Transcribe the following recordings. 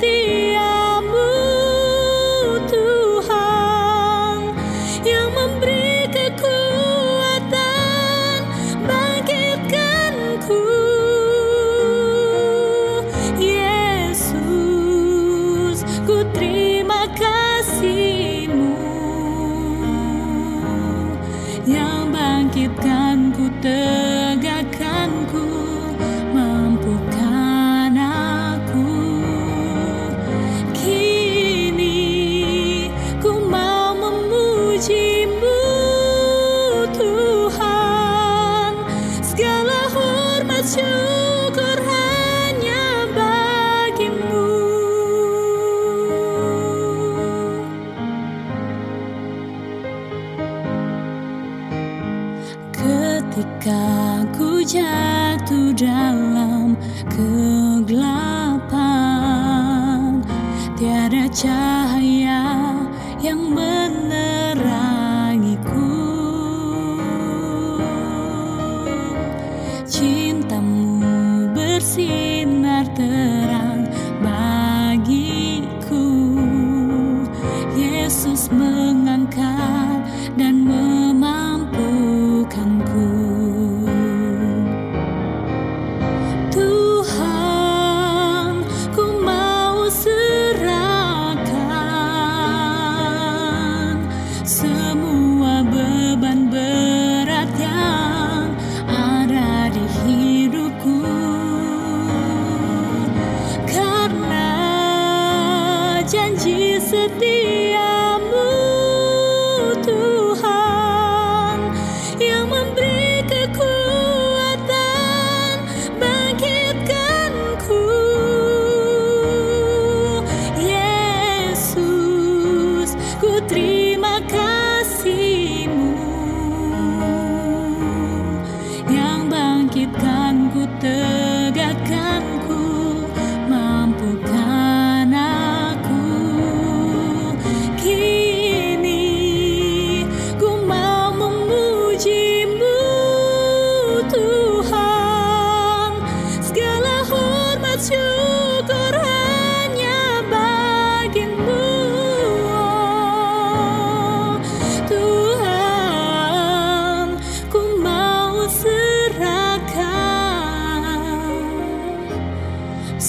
janji jatuh dalam kegelapan. Tiada cahaya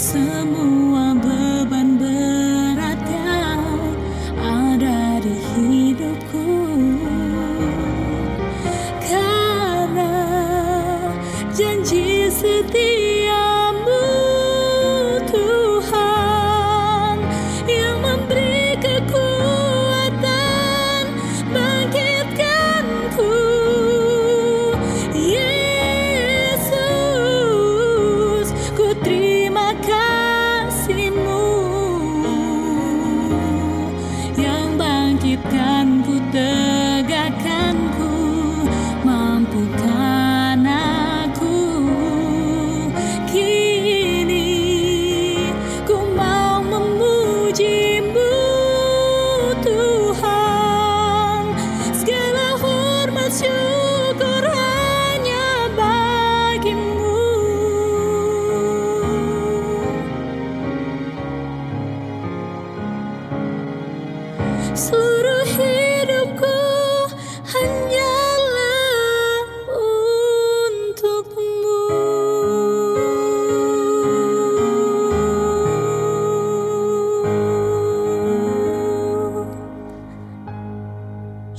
semua ber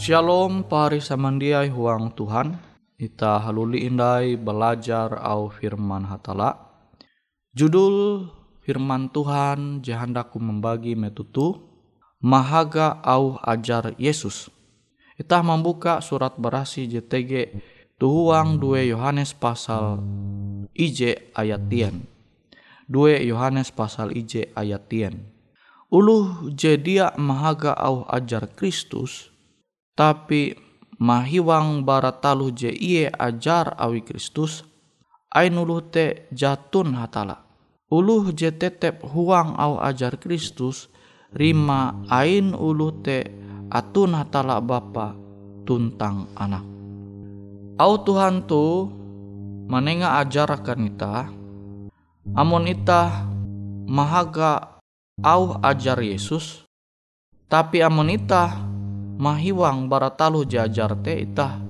Shalom pari samandiai huang Tuhan. Ita haluli indai belajar au firman hatala. Judul firman Tuhan jahandaku membagi metutu. Mahaga au ajar Yesus. Ita membuka surat berasi JTG tuhuang 2 Yohanes pasal IJ ayat tien. 2 Yohanes pasal IJ ayat tien. Uluh jedia mahaga au ajar Kristus tapi mahiwang baratalu je iye ajar awi Kristus ain uluh te jatun hatala. Uluh je tetep huang au ajar Kristus rima ain uluh te atun hatala bapa tuntang anak. Au Tuhan tu manenga ajarakan ita amon ita mahaga au ajar Yesus tapi amon ita mahiwang baratalu jajar te itah.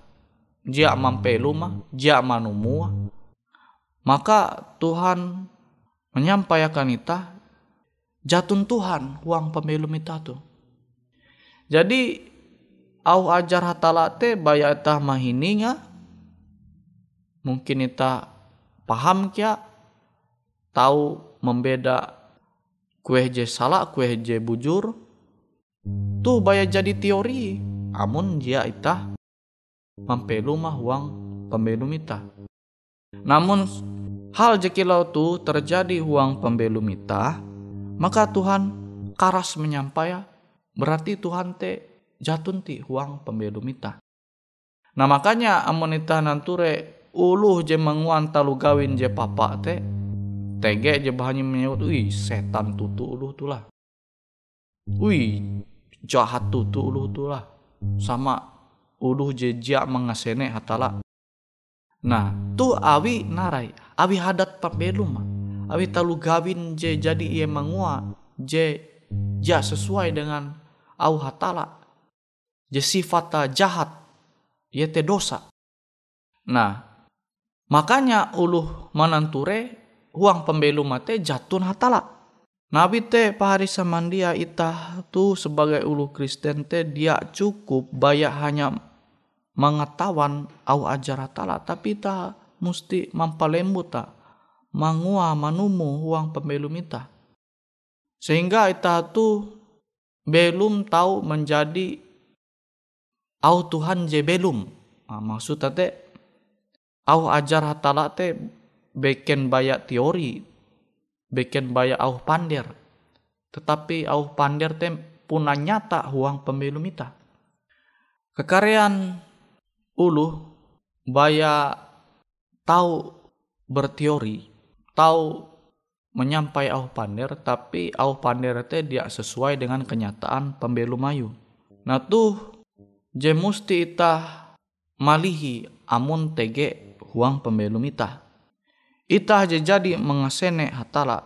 Jia mampelu mah jia manumua maka Tuhan menyampaikan itah jatun Tuhan uang pembelum ita tu. Jadi au ajar hatala te baya itah mahininga mungkin ita paham kia tahu membeda kue je salah kue je bujur tu baya jadi teori. Amun dia itah mampelu mah uang pembelum itah namun hal jekilau tu terjadi uang pembelum itah maka Tuhan karas menyampaikan berarti Tuhan te jatun ti uang pembelum itah nah makanya amun itah nanture uluh je menguan talu gawin je papa te tege je bahannya menyebut setan tutu uluh tulah wih jahat tu tu uluh tu lah. Sama uluh jejak mengasene hatala nah tu awi narai. Awi hadat pambelum awi talu gawin je jadi ia mengua je ja sesuai dengan au hatala je sifat jahat ia te dosa. Nah makanya uluh mananture uang pembelum mate jatun hatala Nabi te pahari samandia itah tu sebagai ulu Kristen te dia cukup banyak hanya mengetahuan au ajar tala tapi ta musti mampalembu ta mangua manumu uang pembelum ita sehingga ita tu belum tahu menjadi au Tuhan je belum. Nah, maksud te au ajar hatala te beken banyak teori bikin baya au pander tetapi au pander tem puna nyata huang pemilu mita. Kekaryaan ulu baya tahu berteori tahu menyampai au pander tapi au pander te dia sesuai dengan kenyataan pembelu mayu. Nah tuh je musti ita malihi amun tege huang pembelu mita Itah jadi mengasene hatala.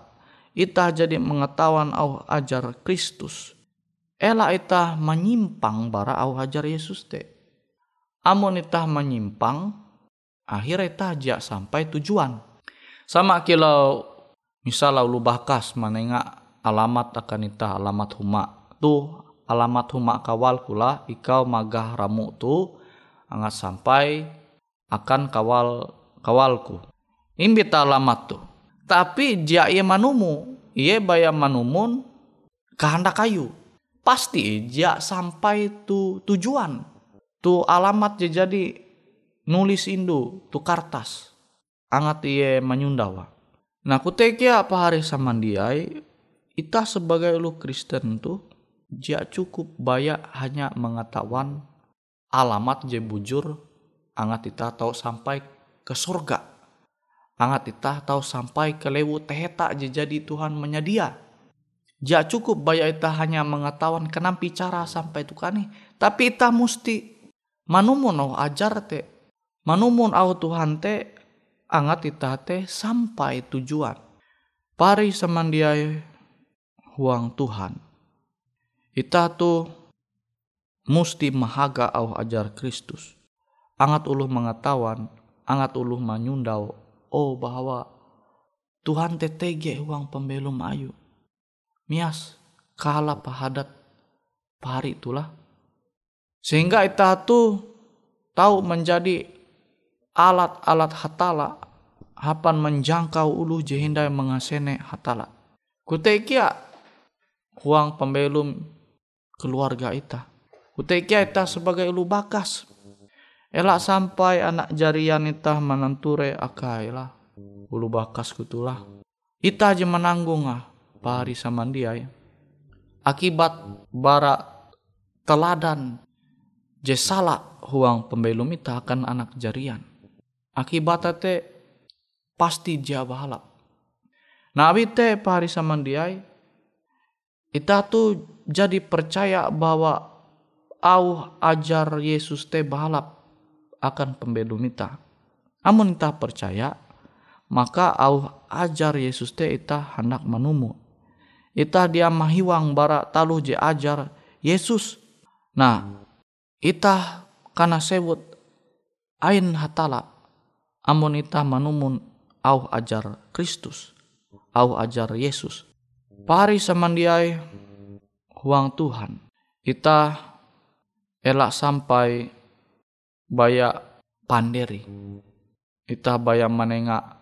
Itah jadi mengetahuan au ajar Kristus. Ela itah menyimpang bara au ajar Yesus te. Amun itah menyimpang, akhirnya itah jak sampai tujuan. Sama kilau misalnya lu bakas manenga alamat akan itah alamat huma. Tuh alamat huma kawal kula ikau magah ramu tu angat sampai akan kawal kawalku imbit alamat tu tapi dia ia manumu ia baya manumun kehendak kayu pasti dia sampai tu tujuan tu alamat dia jadi nulis indu tu kartas. Angat ia menyundawa nah kuteki apa hari samandiai ita sebagai lu Kristen tu Jia cukup baya hanya mengetahuan alamat je bujur angat kita tahu sampai ke surga. Angat kita tahu sampai ke lewu teheta je jadi Tuhan menyedia. Ja cukup baya ita hanya mengetahuan kenampi cara sampai tukani. Tapi ita mesti manumun au ajar te. Manumun au Tuhan te angat ita te sampai tujuan. Pari semandiai huang Tuhan. Ita tu musti mahaga au ajar Kristus. Angat uluh mengetahuan, angat uluh manyundau, oh bahwa Tuhan tetege huang pembelum ayu. Mias kalah pahadat pari itulah. Sehingga ita tu tahu menjadi alat-alat hatala hapan menjangkau ulu jehindai mengasene hatala. Kutekia huang pembelum keluarga ita. Kutekia ita sebagai ulu bakas. Elak sampai anak jarian ita menenture akailah. Ulu bakas kutulah. Ita aja menanggung ah pari samandiai. Akibat bara teladan je salah huang pembelum ita akan anak jarian. Akibat te pasti dia bahalap. Nah te pari samandiai ita tu jadi percaya bahwa au ajar Yesus te bahalap akan pembelum ita. Amun ita percaya, maka au ajar Yesus te ita hendak menumu. Ita dia mahiwang bara taluh je ajar Yesus. Nah, ita karena sebut ain hatala. Amun ita menumun au ajar Kristus. Au ajar Yesus. Pari samandiai huang Tuhan. Ita elak sampai baya panderi. Ita baya menengak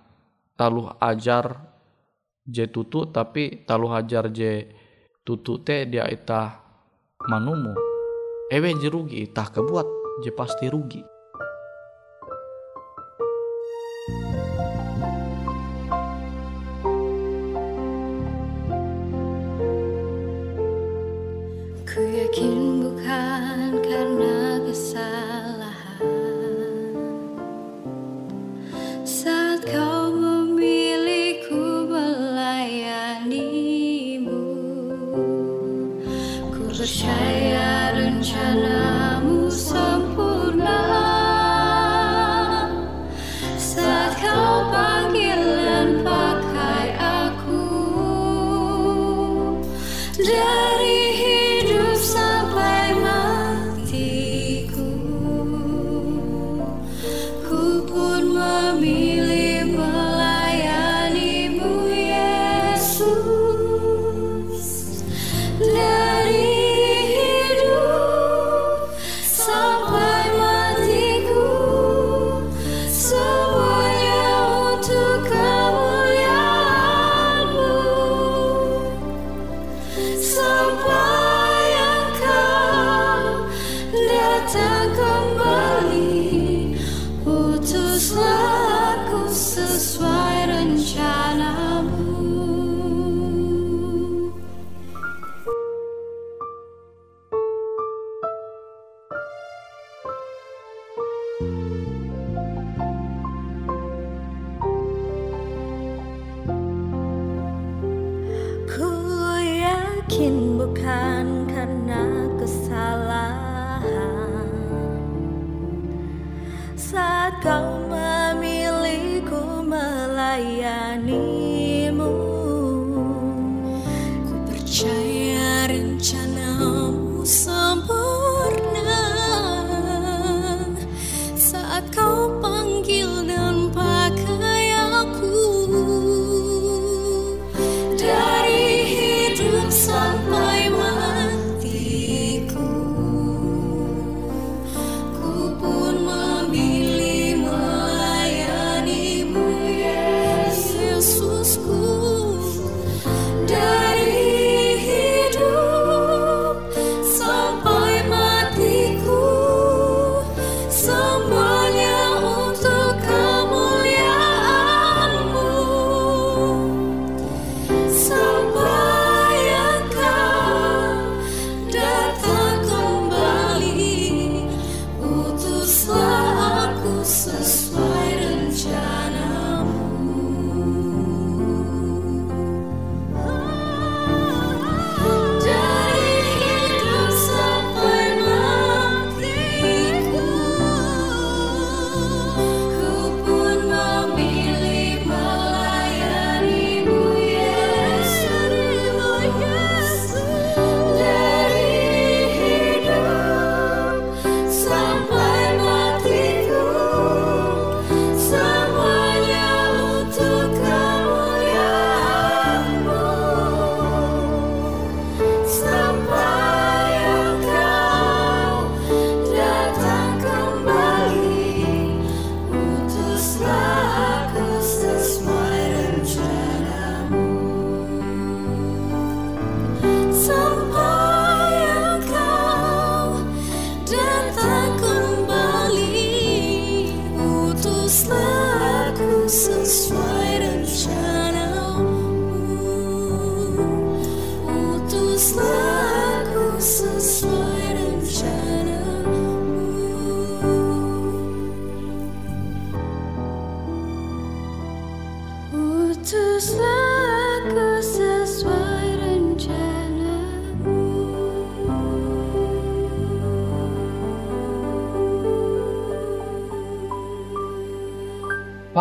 taluh ajar je tutu tapi taluh ajar je tutu te dia ita manumu. Ewe je rugi ita kebuat je pasti rugi. outside.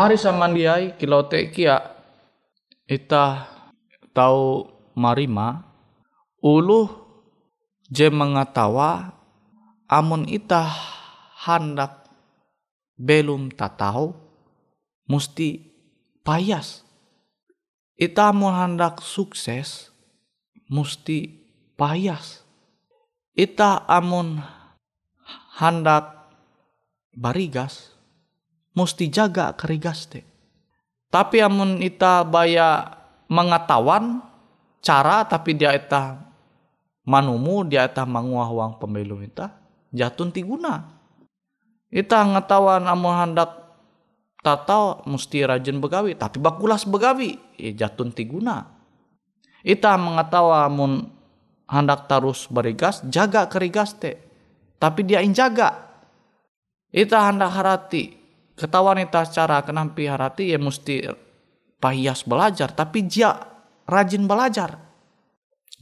Pari samandiai kilau te kia ita tahu marima. Ulu je mengatawa amun ita hendak belum tatau musti payas. Ita mau hendak sukses musti payas. Ita amun hendak barigas musti jaga kerigas te tapi amun ita baya mengatawan cara tapi dia ita manumu dia ita manguah uang pembelum ita jatun tiguna ita ngatawan amun hendak tatau mesti rajin begawi tapi bakulas begawi ya jatun tiguna ita mengatawa amun hendak tarus berigas jaga kerigas te tapi dia injaga ita hendak harati ketahuan ita cara kenampi harati ya mesti pahias belajar. Tapi dia rajin belajar.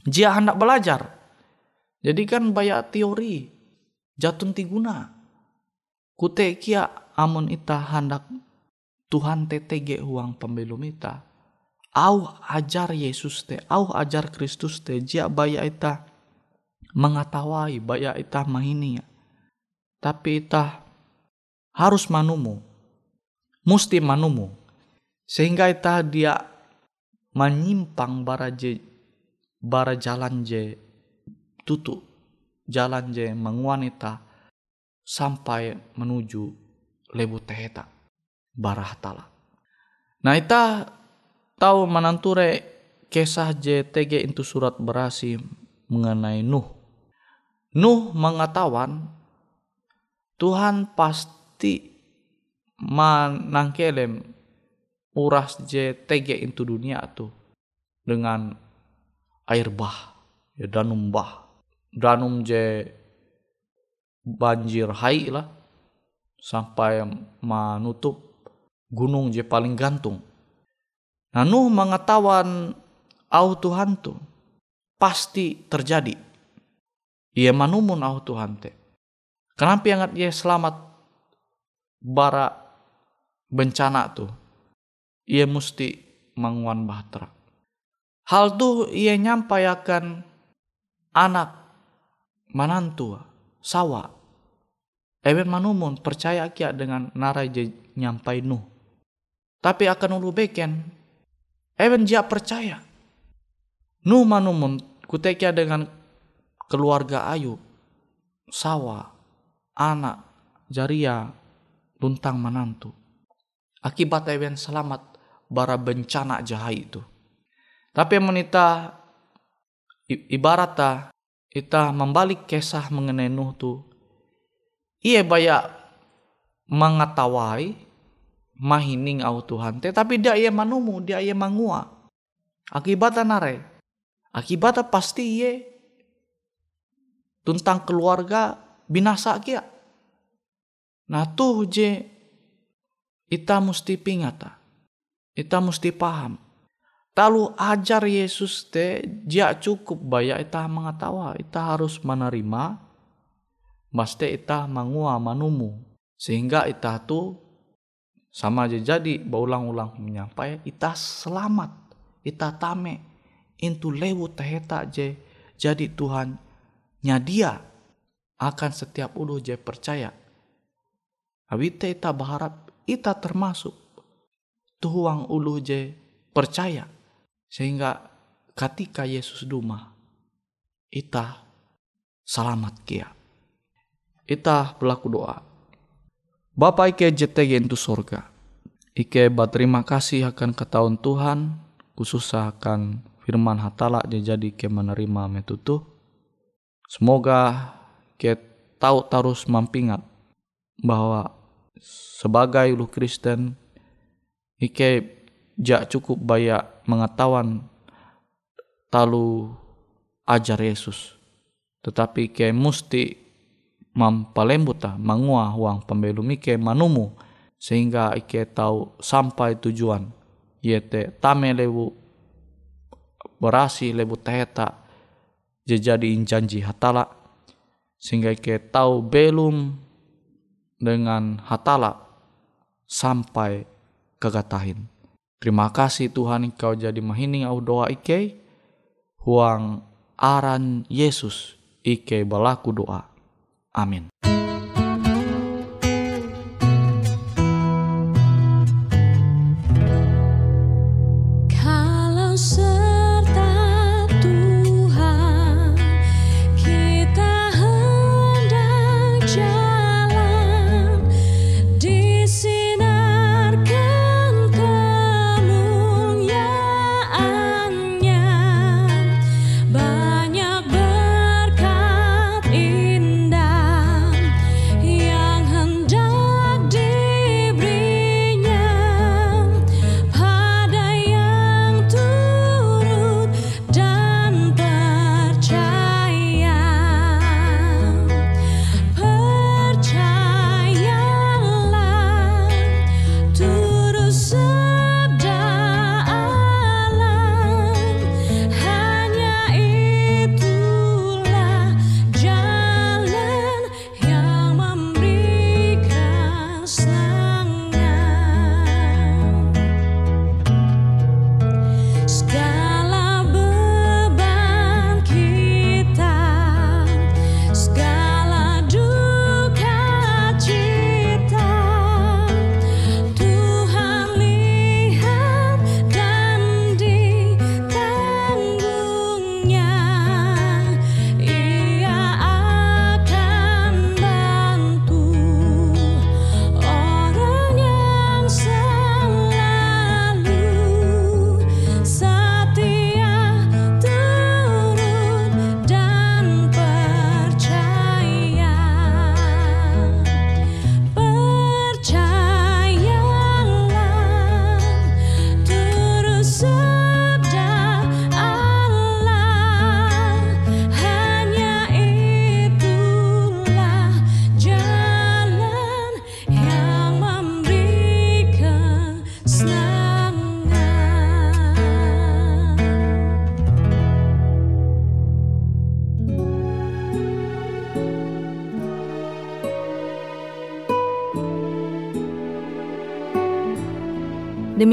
Dia hendak belajar. Jadi kan banyak teori. Jatun tiguna kute kia amun ita hendak Tuhan TTG uang pembelum ita. Au ajar Yesus te au ajar Kristus te dia baya ita mengatawai baya ita mahini ya. Tapi ita harus manumu musti manumu sehingga ita dia menyimpang bara je bara jalan je tutu jalan je menguanita sampai menuju lebu teheta barahatala. Nah ita tahu menanture kisah JTG itu surat berasi mengenai Nuh. Nuh mengatakan Tuhan pasti manangkelem uras JTG itu dunia tuh dengan air bah ya danum bah danum je banjir hai lah sampai menutup gunung je paling gantung. Nah Nuh mengetahuan au Tuhan tu pasti terjadi. Ia manumun au Tuhan te. Kenapa yang ia selamat bara bencana tu? Ia mesti menguan bahtera. Hal tu ia nyampaikan anak manantu sawa. Eben manumun percaya kia dengan narai nyampai Nuh tapi akan ulu beken. Even dia percaya. Nu manumun kutekia dengan keluarga Ayu, sawa, anak, jaria, luntang menantu. Akibat even selamat bara bencana jahai itu. Tapi menita ibaratnya kita membalik kisah mengenai Nuh tu. Ia banyak mengatawai mahining au Tuhan tetapi dia ia manumu dia ia mangua akibatnya nare akibatnya pasti ia tentang keluarga binasa kia nah tuh je ita mesti pingata. Ita mesti paham. Talu ajar Yesus te dia cukup baya ita mengatawa ita harus menerima Maste ita mangua manumu. Sehingga ita tu sama aja jadi berulang-ulang menyampai ita selamat. Ita tame. Intu lewu teheta je. Jadi Tuhan nyadia akan setiap ulu je percaya. Awite ita berharap ita termasuk tuhuang ulu je percaya sehingga ketika Yesus duma ita selamat kia ita berlaku doa Bapa Ike JTG itu surga. Ike berterima kasih akan ketahuan Tuhan, khusus akan firman hatala jadi ke menerima metutu. Semoga ke tahu terus mampingat bahwa sebagai ulu Kristen Ike jak cukup banyak mengetahuan talu ajar Yesus. Tetapi ke mesti mampalembuta mangua uang pembelum ike manumu sehingga ike tahu sampai tujuan yete tame lebu berasi lebu teheta jadi janji hatala sehingga ike tahu belum dengan hatala sampai kegatahin. Terima kasih Tuhan Engkau jadi mahining au doa Ike. Huang aran Yesus Ike balaku doa. Amin.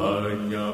Hanya